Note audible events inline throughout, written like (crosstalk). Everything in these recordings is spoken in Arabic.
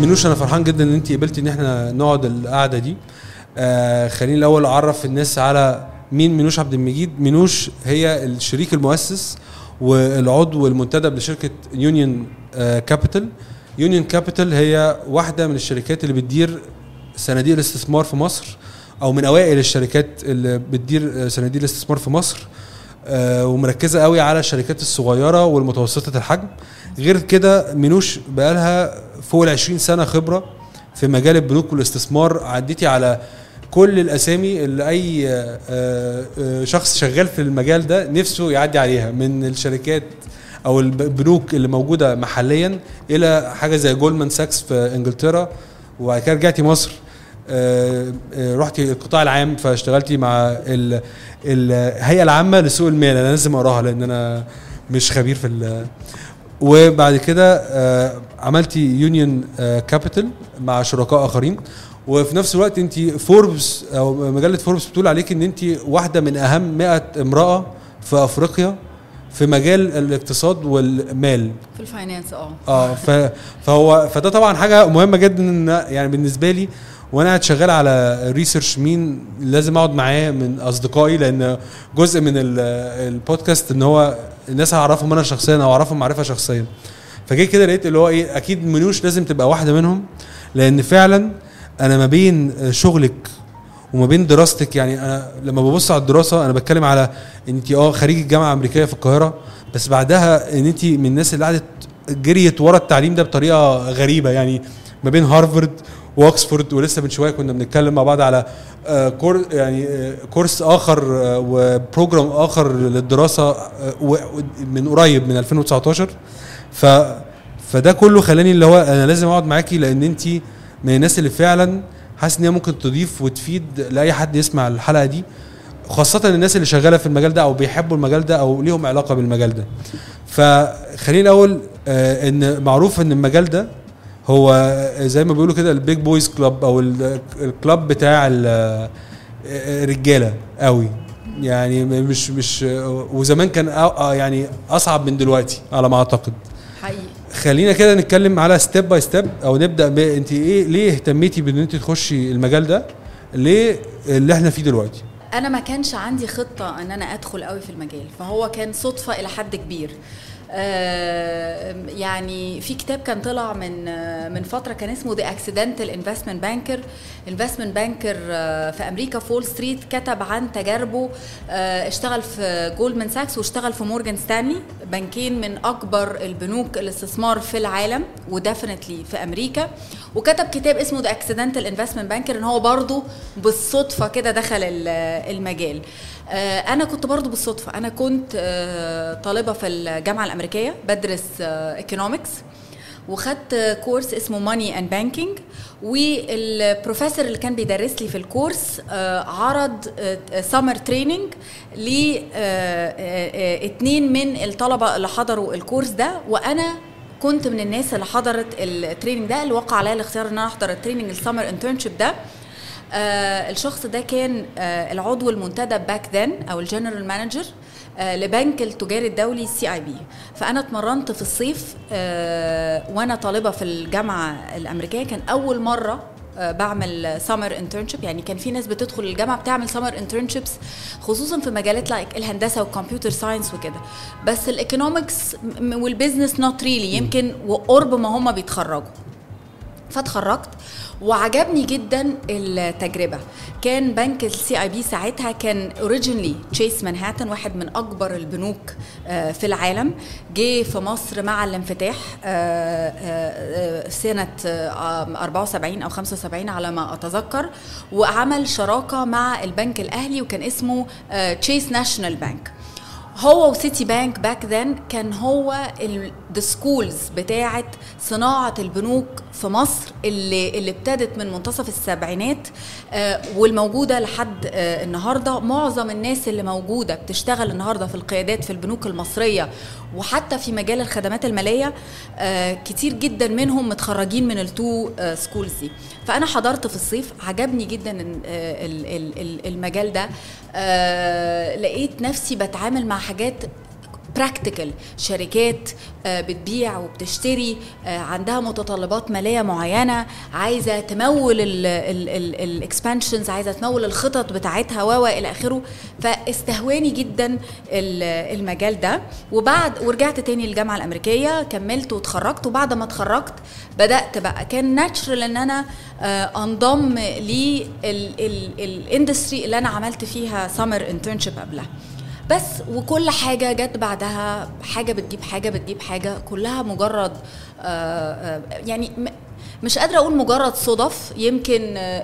منوش أنا فرحان جدا إن انت قبلتي إن إحنا نقعد القعدة دي. آه خليني الأول أعرف الناس على مين منوش عبد المجيد. منوش هي الشريك المؤسس والعضو المنتدب لشركة Union Capital. Union Capital هي واحدة من الشركات اللي بتدير صناديق الاستثمار في مصر أو من أوائل الشركات اللي بتدير صناديق الاستثمار في مصر. آه، ومركزة قوي على الشركات الصغيرة والمتوسطة الحجم. غير كده منوش بقالها فوق ال 20 سنة خبرة في مجال البنوك والاستثمار. عديتي على كل الأسامي اللي أي آه، آه، شخص شغال في المجال ده نفسه يعدي عليها من الشركات أو البنوك اللي موجودة محليا إلى حاجة زي جولمان ساكس في إنجلترا وبعد كده رجعتي مصر. آه، آه، رحتي القطاع العام فاشتغلتي مع ال- الهيئة العامة لسوق المال. أنا لازم أقراها لأن أنا مش خبير في ال- وبعد كده آه، عملتي Union Capital مع شركاء آخرين. وفي نفس الوقت انت فوربس أو مجلة فوربس بتقول عليك إن انت واحدة من أهم 100 امرأة في أفريقيا في مجال الاقتصاد والمال. في ال finance آه. آه فهو فده طبعا حاجة مهمة جدا يعني بالنسبة لي وأنا قاعد شغال على research مين لازم اقعد معاه من اصدقائي لأن جزء من ال- البودكاست إن هو الناس هعرفهم أنا شخصيا أو اعرفهم معرفة شخصيا. فجاي كده لقيت اللي هو إيه أكيد منوش لازم تبقى واحدة منهم لأن فعلا أنا ما بين شغلك وما بين دراستك يعني أنا لما ببص على الدراسة أنا بتكلم على انت آه خريج الجامعة الامريكيه في القاهرة بس بعدها إن انت من الناس اللي قعدت جريت ورا التعليم ده بطريقة غريبة يعني ما بين هارفارد وأكسفورد ولسه من شوية كنا بنتكلم مع بعض على آه، كور يعني آه، كورس آخر آه، و program آخر للدراسة من قريب من 2019 ف فده كله خلاني اللي هو أنا لازم أقعد معاكي لأن أنت من الناس اللي فعلا حاسس إن هي ممكن تضيف وتفيد لأي حد يسمع الحلقة دي خاصة الناس اللي شغالة في المجال ده أو بيحبوا المجال ده أو ليهم علاقة بالمجال ده. فخليني الأول إن معروف إن المجال ده هو زي ما بيقولوا كده ال big boys' club ال- ال club بتاع ال- الرجالة قوي. يعني مش مش وزمان كان يعني أصعب من دلوقتي على ما أعتقد. حقيقي خلينا كده نتكلم على step by step أو نبدأ ب أنت إيه ليه اهتميتي بإن أنت تخشي المجال ده ليه اللي إحنا فيه دلوقتي أنا ما كانش عندي خطة إن أنا أدخل قوي في المجال فهو كان صدفة إلى حد كبير يعني في كتاب كان طلع من آه، من فترة كان اسمه The Accidental Investment Banker investment banker في أمريكا ف Wall Street كتب عن تجاربه آه، اشتغل في Goldman Sachs واشتغل في Morgan Stanley بنكين من أكبر البنوك الاستثمار في العالم و definitely في أمريكا. وكتب كتاب اسمه The Accidental Investment Banker إن هو برضه بالصدفة كده دخل ال- المجال. آه، أنا كنت برضو بالصدفة. أنا كنت آه، طالبة في الجامعة الأمريكية بدرس economics وخدت كورس اسمه Money and Banking والبروفيسور اللي كان بيدرس لي في الكورس آه، عرض summer training ل اتنين من الطلبة اللي حضروا الكورس ده. وأنا كنت من الناس اللي حضرت ال training ده اللي وقع عليا الاختيار إن أنا أحضر ال training ال summer internship ده. آه الشخص ده كان آه العضو المنتدب back then أو ال general manager آه لبنك التجاري الدولي CIB فأنا اتمرنت في الصيف آه وأنا طالبة في الجامعة الأمريكية. كان أول مرة آه، بعمل summer internship يعني كان في ناس بتدخل الجامعة بتعمل summer internships خصوصا في مجالات like الهندسة وال computer science وكده. بس ال economics وال business not really يمكن أقرب ما هم بيتخرجوا. فاتخرجت. وعجبني جدا التجربة. كان بنك السي آي بي ساعتها كان originally تشيس مانهاتن واحد من أكبر البنوك آه، في العالم. جه في مصر مع الانفتاح آه، آه، سنة آه، 74 أو 75 على ما أتذكر. وعمل شراكة مع البنك الأهلي وكان اسمه تشيس ناشونال بانك هو وسيتي بانك back then كان هو the schools بتاعه صناعة البنوك في مصر اللي اللي ابتدت من منتصف السبعينات آه والموجودة لحد آه النهارده. معظم الناس اللي موجودة بتشتغل النهارده في القيادات في البنوك المصرية وحتى في مجال الخدمات المالية آه كتير جدا منهم متخرجين من ال two schools دي. فأنا حضرت في الصيف عجبني جدا ال- ال- ال- ال- المجال ده. لقيت نفسي بتعامل مع حاجات practical شركات آه، بتبيع وبتشتري آه، عندها متطلبات مالية معينة عايزة تمول ال expansions عايزة تمول الخطط بتاعتها و إلى آخره. فاستهواني جدا ال- المجال ده. وبعد ورجعت تاني الجامعة الأمريكية كملت واتخرجت. وبعد ما اتخرجت بدأت بقى كان natural إن أنا آه، أنضم لل industry اللي أنا عملت فيها summer internship قبلها. بس وكل حاجة جت بعدها حاجة بتجيب حاجة بتجيب حاجة كلها مجرد يعني م- مش قادرة أقول مجرد صدف يمكن آه،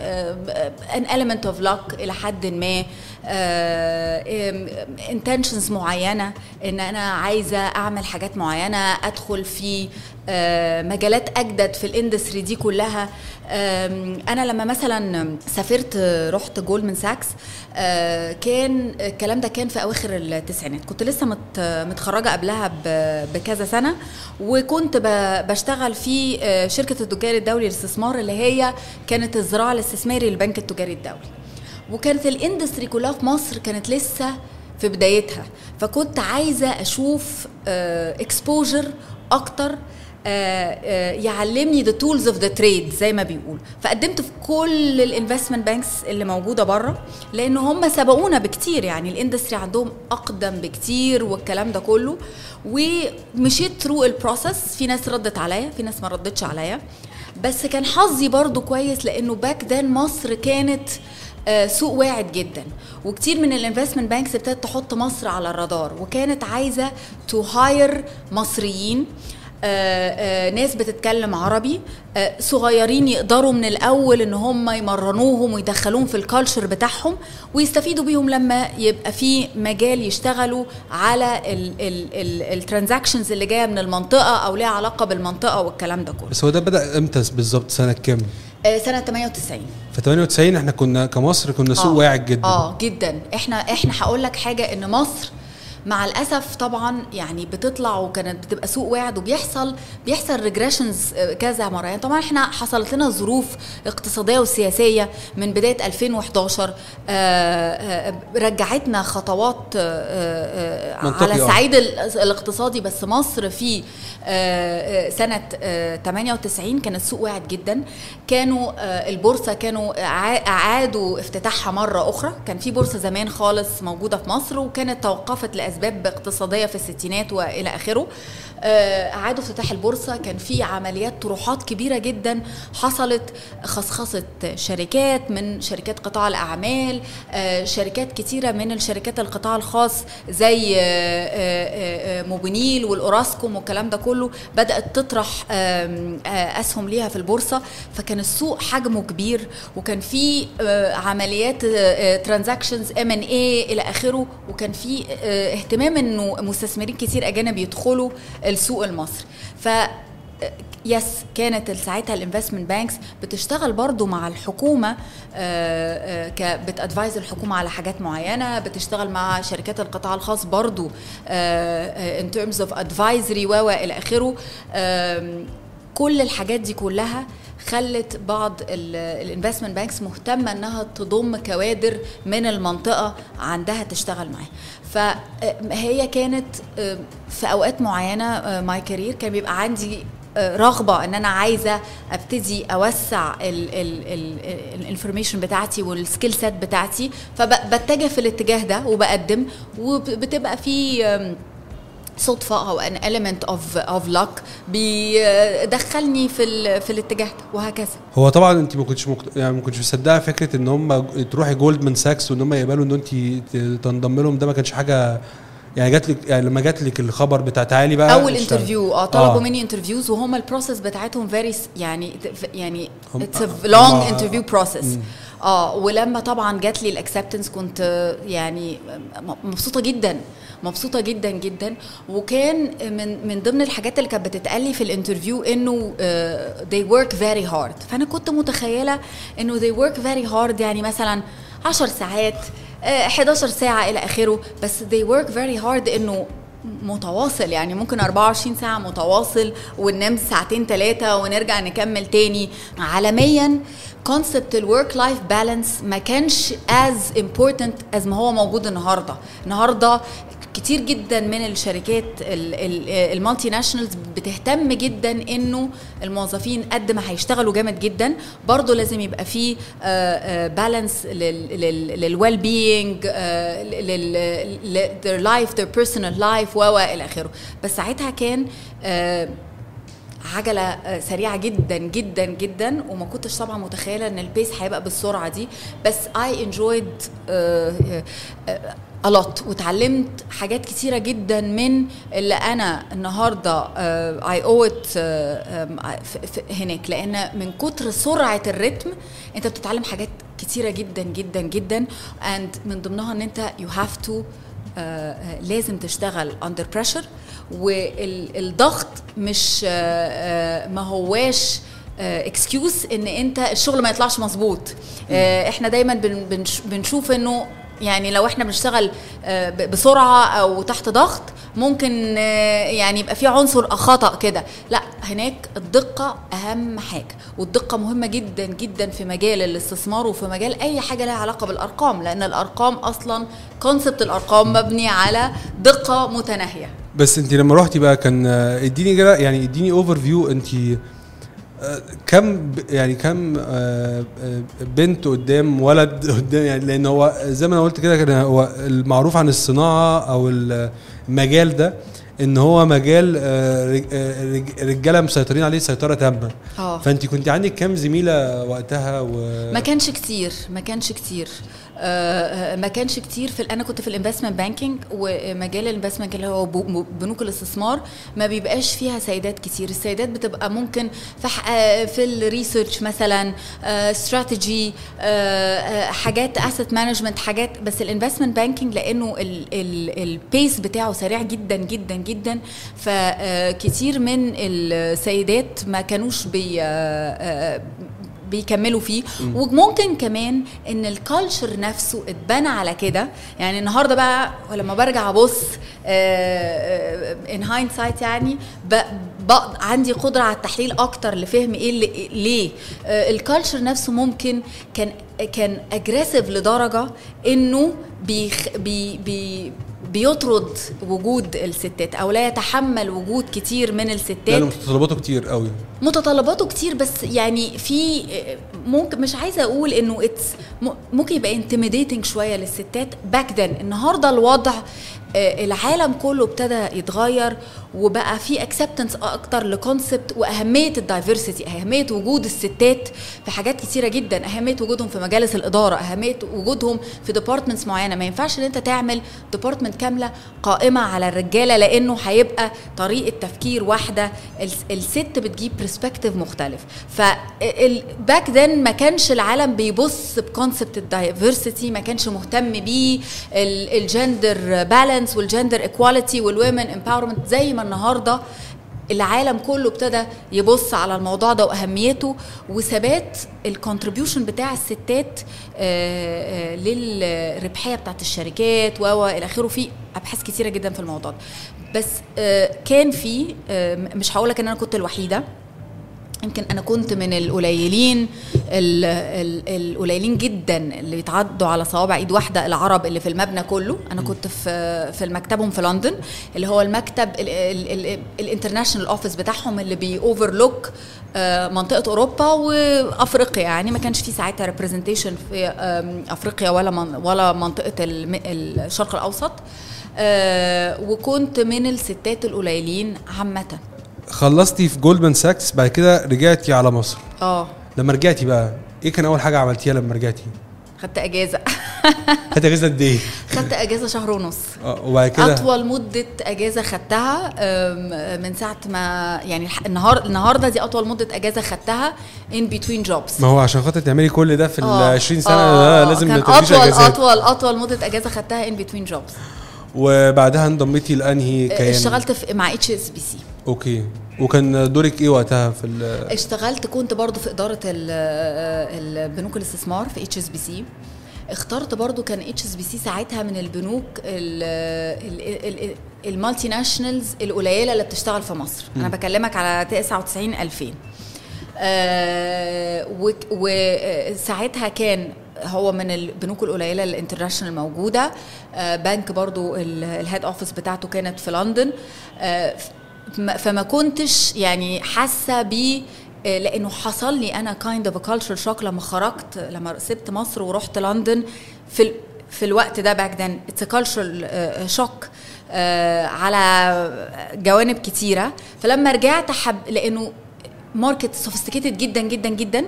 آه، آه، element of luck إلى حد ما intentions معينة إن أنا عايزة أعمل حاجات معينة أدخل في آه، مجالات أجدد في ال industry دي كلها. أنا لما مثلا سافرت آه، رحت جولدمان ساكس آه، كان الكلام ده كان في أواخر التسعينات. كنت لسه مت- متخرجة قبلها بكذا سنة وكنت ب- بشتغل في آه، شركة التجاري الدولي للاستثمار اللي هي كانت الذراع الاستثماري للبنك التجاري الدولي. وكانت ال industry كلها في مصر كانت لسه في بدايتها. فكنت عايزة أشوف exposure أكتر آه، آه، يعلمني the tools of the trade زي ما بيقول. فقدمت في كل ال investment banks اللي موجودة بره لأن هم سبقونا بكتير يعني. ال industry عندهم أقدم بكتير والكلام ده كله. ومشيت through ال process في ناس ردت عليا في ناس ما ردتش عليا. بس كان حظي برضو كويس لأنه back then مصر كانت آه، سوق واعد جدا. وكتير من ال investment banks ابتدت تحط مصر على الرادار. وكانت عايزة to hire مصريين. آه، آه، ناس بتتكلم عربي آه، صغيرين يقدروا من الأول إن هم يمرنوهم ويدخلوهم في ال culture بتاعهم ويستفيدوا بيهم لما يبقى في مجال يشتغلوا على ال transactions اللي جاية من المنطقة أو ليها علاقة بالمنطقة والكلام ده كله. بس هو ده بدأ إمتى بالظبط؟ سنة كام؟ آه، سنة 98 في 98 إحنا كنا كمصر كنا سوق آه. واعد جدا. آه جدا. إحنا إحنا هقول لك حاجة إن مصر مع الأسف طبعا يعني بتطلع وكانت بتبقى سوق واعد وبيحصل بيحصل regressions كذا مرة. يعني طبعا إحنا حصلت لنا ظروف اقتصادية وسياسية من بداية 2011 آه، آه، رجعتنا خطوات آه، آه، على آه. الصعيد ال- الاقتصادي. بس مصر في آه، آه، سنة آه، 98 كانت سوق واعد جدا. كانوا آه، البورصة كانوا أعادوا افتتاحها مرة أخرى. كان في بورصة زمان خالص موجودة في مصر وكانت توقفت لاسباب اقتصادية في الستينات وإلى آخره. آه، أعادوا افتتاح البورصة. كان في عمليات طروحات كبيرة جدا حصلت. خصخصه شركات من شركات قطاع الأعمال آه، شركات كتيرة من الشركات القطاع الخاص زي آه، موبينيل والأوراسكوم والكلام ده كله بدأت تطرح أسهم ليها في البورصة. فكان السوق حجمه كبير وكان في عمليات transactions M&A إلى آخره. وكان في اهتمام إنه مستثمرين كتير أجانب يدخلوا السوق المصري. ف yes كانت ساعتها ال investment banks بتشتغل برضو مع الحكومة بت advise الحكومة على حاجات معينة بتشتغل مع شركات القطاع الخاص برضو in terms of advisory و إلى آخره. كل الحاجات دي كلها خلت بعض ال investment banks مهتمة إنها تضم كوادر من المنطقة عندها تشتغل معاها. فهي كانت آه، في أوقات معينة my career كان بيبقى عندي آه، رغبة إن أنا عايزة أبتدي أوسع ال information بتاعتي وال skill set بتاعتي فبتجه في الاتجاه ده وبقدم وبتبقى في صدفة أو an element of of luck بيدخلني في ال- في الاتجاه ده وهكذا هو طبعا أنت ما كنتش مقت... يعني ما كنتش مصدقة فكرة إن هم تروحي جولدمان ساكس وإن هم يقبلوا إن أنت تنضم لهم ده ما كانش حاجة يعني جات لك يعني لما جات لك الخبر بتاع تعالي بقى أول. interview آه طلبوا آه. مني interviews وهم ال process بتاعتهم very يعني يعني it's long interview process. آه ولما طبعا جات لي ال acceptance كنت يعني مبسوطة جدا مبسوطة جدا جدا. وكان من من ضمن الحاجات اللي كانت بتتقال لي في ال interview إنه آه، they work very hard. فأنا كنت متخيلة إنه they work very hard يعني مثلا 10 ساعات آه، 11 ساعة إلى آخره. بس they work very hard إنه متواصل يعني ممكن 24 ساعة متواصل وننام ساعتين ثلاثة ونرجع نكمل تاني. عالميا concept ال work-life balance ما كانش as important as ما هو موجود النهارده. النهارده كتير جدا من الشركات ال multinationals بتهتم جدا إنه الموظفين قد ما هيشتغلوا جامد جدا. برضه لازم يبقى في balance لل well-being their life their personal life و إلى آخره. بس ساعتها كان آه، عجلة آه، سريعة جدا جدا جدا. وما كنتش طبعا متخيلة إن ال pace هيبقى بالسرعة دي. بس I enjoyed a lot واتعلمت حاجات كتيرة جدا من اللي أنا النهارده I owe it هناك. لأن من كتر سرعة ال rhythm أنت بتتعلم حاجات كتيرة جدا جدا جدا. and من ضمنها إن أنت you have to لازم تشتغل under pressure والضغط مش آه، آه، ما هواش excuse إن أنت الشغل ما يطلعش مظبوط. آه، إحنا دايما بن- بنش- بنشوف إنه يعني لو إحنا بنشتغل آه، بسرعة أو تحت ضغط ممكن آه، يعني يبقى في عنصر خطأ كده. لا هناك الدقة أهم حاجة والدقة مهمة جدا جدا في مجال الاستثمار وفي مجال أي حاجة لها علاقة بالأرقام لأن الأرقام أصلا concept الأرقام مبني على دقة متناهية. بس انت لما رحتي بقى كان آه، اديني يعني اديني overview انت آه، كم يعني كم آه، آه، بنت قدام ولد (laughs) قدام يعني لأن هو زي ما أنا قلت كده كان هو المعروف عن الصناعة أو المجال ده إن هو مجال آه، رج- رج- رجالة مسيطرين عليه سيطرة تامة. فانت كنت عندك كام زميلة وقتها و ما كانش كتير ما كانش كتير. ما كانش كتير في أنا كنت في ال investment banking ومجال ال investment اللي هو بنوك الاستثمار ما بيبقاش فيها سيدات كتير. السيدات بتبقى ممكن في آه، في ال research مثلا استراتيجي حاجات asset management حاجات بس ال investment banking لأنه ال pace بتاعه سريع جدا جدا جدا. فكتير من السيدات ما كانوش بي آه، آه، بيكملوا فيه. وممكن كمان إن ال culture نفسه اتبنى على كده. يعني النهارده بقى لما برجع أبص in hind يعني ب- ب- عندي قدرة على التحليل أكتر لفهم إيه اللي ليه. ال culture نفسه ممكن كان كان aggressive لدرجة إنه بيخ بي بي بيطرد وجود الستات أو لا يتحمل وجود كتير من الستات. لأنه متطلباته كتير قوي. متطلباته كتير بس يعني في ممكن مش عايزة أقول إنه it's ممكن يبقى intimidating شوية للستات. back then النهارده الوضع آه، العالم كله ابتدى يتغير وبقى في acceptance أكتر ل concept وأهمية ال diversity أهمية وجود الستات في حاجات كتيرة جدا أهمية وجودهم في مجالس الإدارة أهمية وجودهم في departments معينة. ما ينفعش إن أنت تعمل department كاملة قائمة على الرجالة لأنه هيبقى طريقة تفكير واحدة. الس- الست بتجيب perspective مختلف. ف back then ما كانش العالم بيبص ب concept ال diversity ما كانش مهتم بيه ال gender balance وال gender equality وال women empowerment زي ما النهارده العالم كله ابتدى يبص على الموضوع ده وأهميته وثبات ال contribution بتاع الستات آه، آه، للربحية بتاعت الشركات و إلى آخره. في أبحاث كتيرة جدا في الموضوع ده. بس آه، كان في مش هقول لك إن أنا كنت الوحيدة. يمكن أنا كنت من القليلين ال- ال- القليلين جدا اللي بيتعدوا على صوابع إيد واحدة العرب اللي في المبنى كله. أنا كنت في في مكتبهم في لندن اللي هو المكتب ال international office بتاعهم اللي بي overlook منطقة أوروبا وأفريقيا. يعني ما كانش في ساعتها representation في أفريقيا ولا من ولا منطقة الشرق الأوسط. آه، وكنت من الستات القليلين عامة. خلصتي في جولدمان ساكس بعد كده رجعتي على مصر. آه. لما رجعتي بقى إيه كان أول حاجة عملتيها لما رجعتي؟ خدت أجازة. (laughs) خدتي أجازة قد إيه؟ خدت أجازة شهر ونص. آه، وبعد كده؟ أطول مدة أجازة خدتها من ساعة ما يعني النهار النهارده دي أطول مدة أجازة خدتها in between jobs ما هو عشان خاطر تعملي كل ده في ال 20 سنة ده لازم كان أطول أجازات. أطول أطول مدة أجازة خدتها in between jobs وبعدها انضميتي لأنهي كيان؟ اشتغلت في مع HSBC okay. وكان دورك إيه وقتها في ال- اشتغلت كنت برضو في إدارة ال- البنوك الاستثمار في HSBC اخترت برضو كان HSBC ساعتها من البنوك ال multinationals القليلة اللي بتشتغل في مصر. أنا بكلمك على 99 2000 آه، وساعتها كان هو من البنوك القليلة ال international موجودة. آه، بنك برضو ال- ال head office بتاعته كانت في لندن آه، فما كنتش يعني حاسة بيه آه، لأنه حصل لي أنا kind of culture shock لما خرجت لما سبت مصر ورحت لندن في ال- في الوقت ده back then it's cultural shock على جوانب كتيرة. فلما رجعت حب لأنه market sophisticated جدا جدا جدا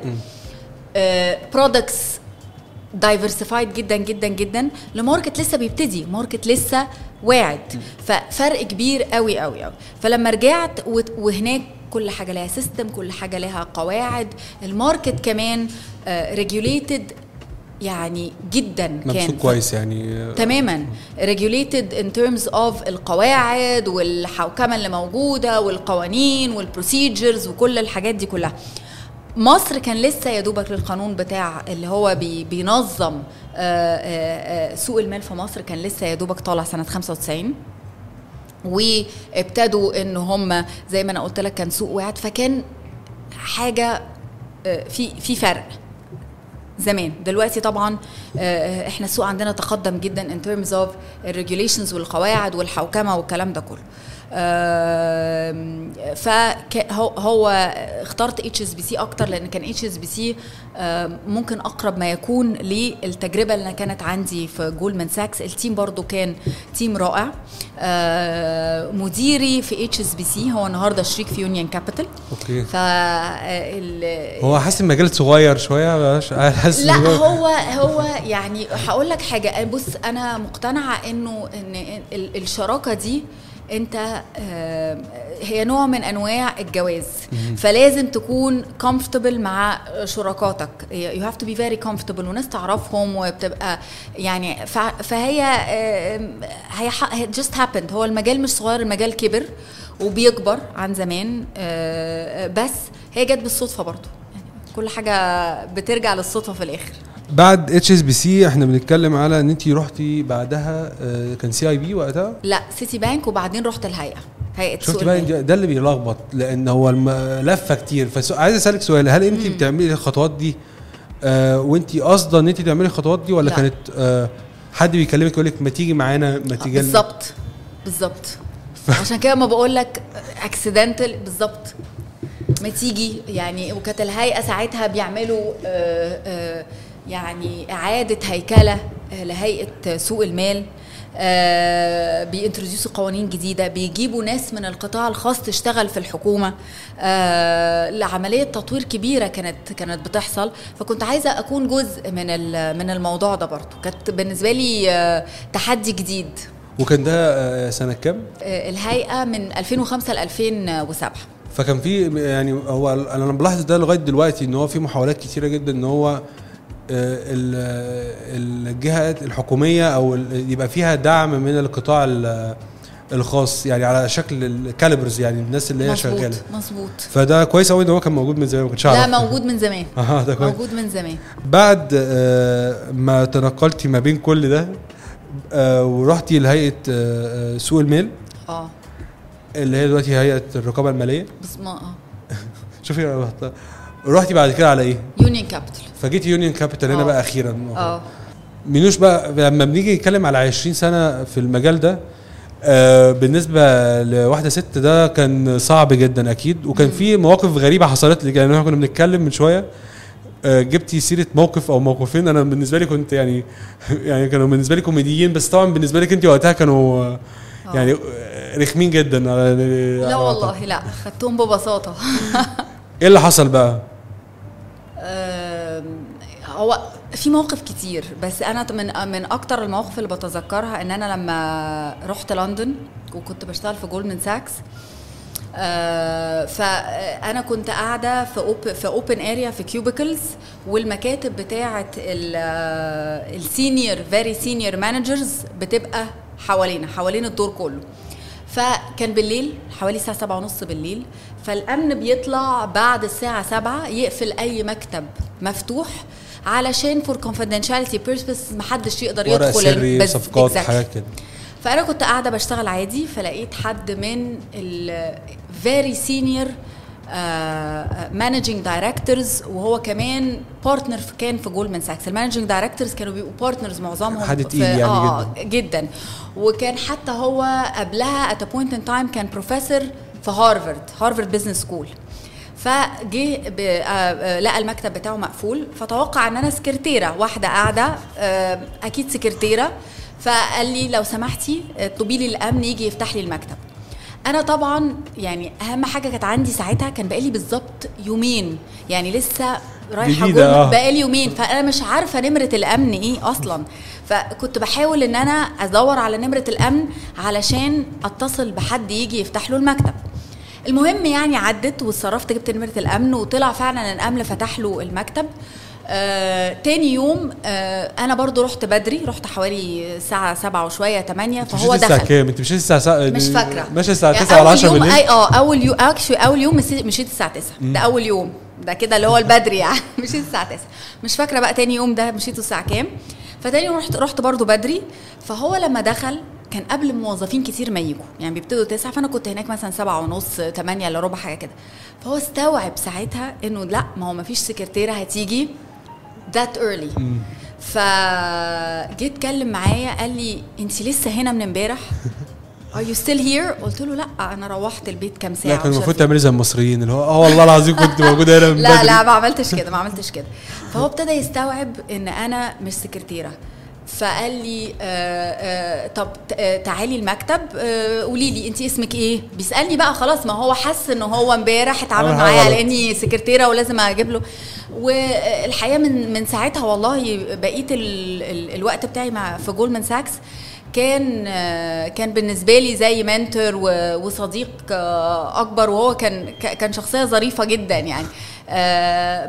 products diversified جدا جدا جدا ل market لسه بيبتدي market لسه واعد. ففرق كبير قوي قوي قوي فلما رجعت وهناك كل حاجة لها system كل حاجة لها قواعد ال market كمان regulated يعني جدا كان. كويس يعني. تماما. regulated in terms of القواعد والحوكمه اللي موجودة والقوانين وال procedures وكل الحاجات دي كلها. مصر كان لسه يا دوبك للقانون بتاع اللي هو بي بينظم آه، آه، آه، سوق المال في مصر كان لسه يا دوبك طالع سنة 95 وابتدوا إن هم زي ما أنا قلت لك كان سوق واعد فكان حاجة في في فرق زمان. دلوقتي طبعا إحنا السوق عندنا تقدم جدا in terms of ال regulations والقواعد والحوكمة والكلام ده كله. فهو هو اخترت HSBC أكتر لأن كان HSBC ممكن أقرب ما يكون للتجربة اللي كانت عندي في جولدمان ساكس ال team برضو كان team رائع. آه، مديري في HSBC هو النهارده شريك في يونيون كابيتال okay. ف ال- هو حاسس المجال صغير شوية حاسس لا هو- هو يعني هقول لك حاجة. بص أنا مقتنعة إنه إن ال- الشراكة دي انت آه، هي نوع من انواع الجواز. فلازم تكون comfortable مع شركاتك. You have to be very comfortable. وناس تعرفهم وبتبقى يعني فهي آه، هي just happened. هو المجال مش صغير المجال كبر وبيكبر عن زمان آه، بس هي جت بالصدفة برضو يعني كل حاجة بترجع للصدفة في الآخر. بعد HSBC إحنا بنتكلم على ان انت رحتي بعدها آه، كان CIB وقتها؟ لا سيتي بانك وبعدين رحت الهيئة. هيئة شفت بقى. ده- اللي بيلخبط لأن هو لفة كتير. فعايز أسألك سؤال هل انت بتعملي الخطوات دي؟ آه وانت قاصدة ان انت تعملي الخطوات دي ولا لا. كانت آه حد بيكلمك يقول لك ما تيجي معانا ما تيجي؟ بالظبط. بالظبط. عشان كده ما بقول لك accidental بالظبط. ما تيجي يعني وكانت الهيئة ساعتها بيعملوا آه، آه، يعني إعادة هيكلة آه، لهيئة سوق المال آه بينتروديوسوا قوانين جديدة بيجيبوا ناس من القطاع الخاص تشتغل في الحكومة. آه لعملية تطوير كبيرة كانت كانت بتحصل. فكنت عايزة أكون جزء من ال- من الموضوع ده برضو. كانت بالنسبة لي آه تحدي جديد. وكان ده سنة كام؟ الهيئة من 2005 ل 2007 فكان في يعني هو أنا بلاحظ ده لغاية دلوقتي إن هو في محاولات كتيرة جدا إن هو الجهات الحكومية أو يبقى فيها دعم من القطاع ال- الخاص يعني على شكل الكاليبرز يعني الناس اللي هي شغالة. مظبوط. فده كويس قوي إن هو كان موجود من زمان ما كنتش لا موجود من زمان. (laughs) آه ده كويس. موجود من زمان. بعد آه، ما تنقلتي ما بين كل ده آه، ورحتي لهيئة آه، آه، سوق المال. آه. اللي هي دلوقتي هيئة الرقابة المالية. بس ما آه. (laughs) شوفي رحتي بعد كده على إيه؟ يونيون كابيتال فجيتي يونيون كابيتال هنا آه. بقى أخيرا. آه. مينوش بقى لما بنيجي نتكلم على 20 سنة في المجال ده آه بالنسبة لواحدة ست ده كان صعب جدا أكيد وكان في مواقف غريبة حصلت لي. يعني إحنا كنا بنتكلم من شوية آه جبتي سيرة موقف أو موقفين. أنا بالنسبة لي كنت يعني (laughs) يعني كانوا بالنسبة لي كوميديين بس طبعا بالنسبة لك أنت وقتها كانوا آه، يعني آه، رخمين جدا. على- لا والله لا خدتهم ببساطة. (laughs) إيه اللي حصل بقى؟ هو في مواقف كتير بس أنا من من أكتر المواقف اللي بتذكرها إن أنا لما رحت لندن وكنت بشتغل في جولدمان ساكس آه فأنا كنت قاعدة في في open area في cubicles والمكاتب بتاعه ال senior very senior managers بتبقى حوالينا حوالين الدور كله فكان بالليل حوالي الساعة سبعة ونص بالليل فالأمن بيطلع بعد الساعة سبعة يقفل أي مكتب مفتوح علشان for confidentiality purpose محدش يقدر يدخل سري بس- صفقات. حاجات كده فأنا كنت قاعدة بشتغل عادي فلقيت حد من ال very senior managing directors وهو كمان partner كان في جولدمان ساكس ال managing directors كانوا بيبقوا partners معظمهم حد في- تقيل يعني آه جدا. جدا. وكان حتى هو قبلها at point in time كان بروفيسور في هارفارد Harvard Business School فجه آه، آه، لقى المكتب بتاعه مقفول. فتوقع إن أنا سكرتيره واحدة قاعدة آه، أكيد سكرتيره فقال لي لو سمحتي اطلبي لي الأمن يجي يفتح لي المكتب. أنا طبعا يعني أهم حاجة كانت عندي ساعتها كان بقالي بالظبط يومين. يعني لسه رايحة جديدة، جول آه. بقالي يومين. فأنا مش عارفة نمرة الأمن إيه أصلا. فكنت بحاول إن أنا أدور على نمرة الأمن علشان أتصل بحد يجي يفتح له المكتب. المهم يعني عدت واتصرفت جبت نمرة الأمن وطلع فعلا الأمن فتح له المكتب. آه، تاني يوم آه، أنا برضو رحت بدري رحت حوالي الساعة سبعة وشوية 8 أنت فهو مشيت الساعة دخل. كام؟ أنت مشيت الساعة سا... مش فاكرة. ماشي الساعة يعني 9 ولا أول 10 يوم بالليل؟ اي آه أول يوم اكشلي أول يوم مشيت مشيت الساعة 9 ده أول يوم. ده كده اللي هو البدري يعني. (laughs) مشيت الساعة 9 مش فاكرة بقى تاني يوم ده مشيته الساعة كام. فتاني يوم رحت رحت برضو بدري. فهو لما دخل كان قبل موظفين كتير ما يجوا. يعني بيبتدوا تسعة فأنا كنت هناك مثلا سبعة ونص تمانية إلا ربع حاجة كده. فهو استوعب ساعتها إنه لا ما هو ما فيش سكرتيرة هتيجي. That early. فجيت اتكلم معايا قال لي انت لسه هنا من امبارح؟ Are you still here؟ قلت له لا أنا روحت البيت كام ساعة لا كان المفروض عارفة تعملي زي المصريين اللي هو آه والله العظيم كنت موجودة هنا من لا. لا ما عملتش كده ما عملتش كده. فهو ابتدى يستوعب إن أنا مش سكرتيرة. فقال لي آه آه طب آه تعالي المكتب قولي لي انت اسمك إيه؟ بيسألني بقى خلاص ما هو حس إن هو امبارح اتعامل معايا على. إني سكرتيرة ولازم أجيب له. والحقيقة من من ساعتها والله بقيت ال ال الوقت بتاعي مع في جولدمان ساكس كان كان بالنسبة لي زي mentor وصديق آه، أكبر وهو كان كان شخصية ظريفة جدا يعني.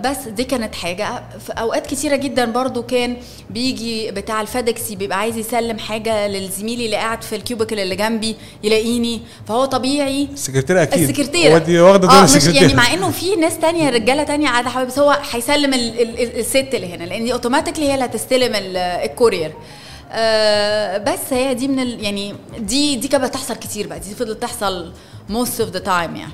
بس دي كانت حاجة. في أوقات كتيرة جدا برضو كان بيجي بتاع ال FedEx بيبقى عايز يسلم حاجة للزميلي اللي قاعد في ال cubicle اللي جنبي يلاقيني فهو طبيعي. السكرتيرة أكيد. السكرتيرة. هو دي واخدة دور مش السكرتيرة. يعني مع إنه في ناس تانية رجالة تانية قاعدة حوالي بس هو هيسلم ال ال ال الست اللي هنا لأن دي اوتوماتيكلي هي اللي هتستلم ال- الكورير. آه بس هي دي من ال يعني دي دي كانت بتحصل كتير بقى. دي فضلت تحصل most of the time يعني.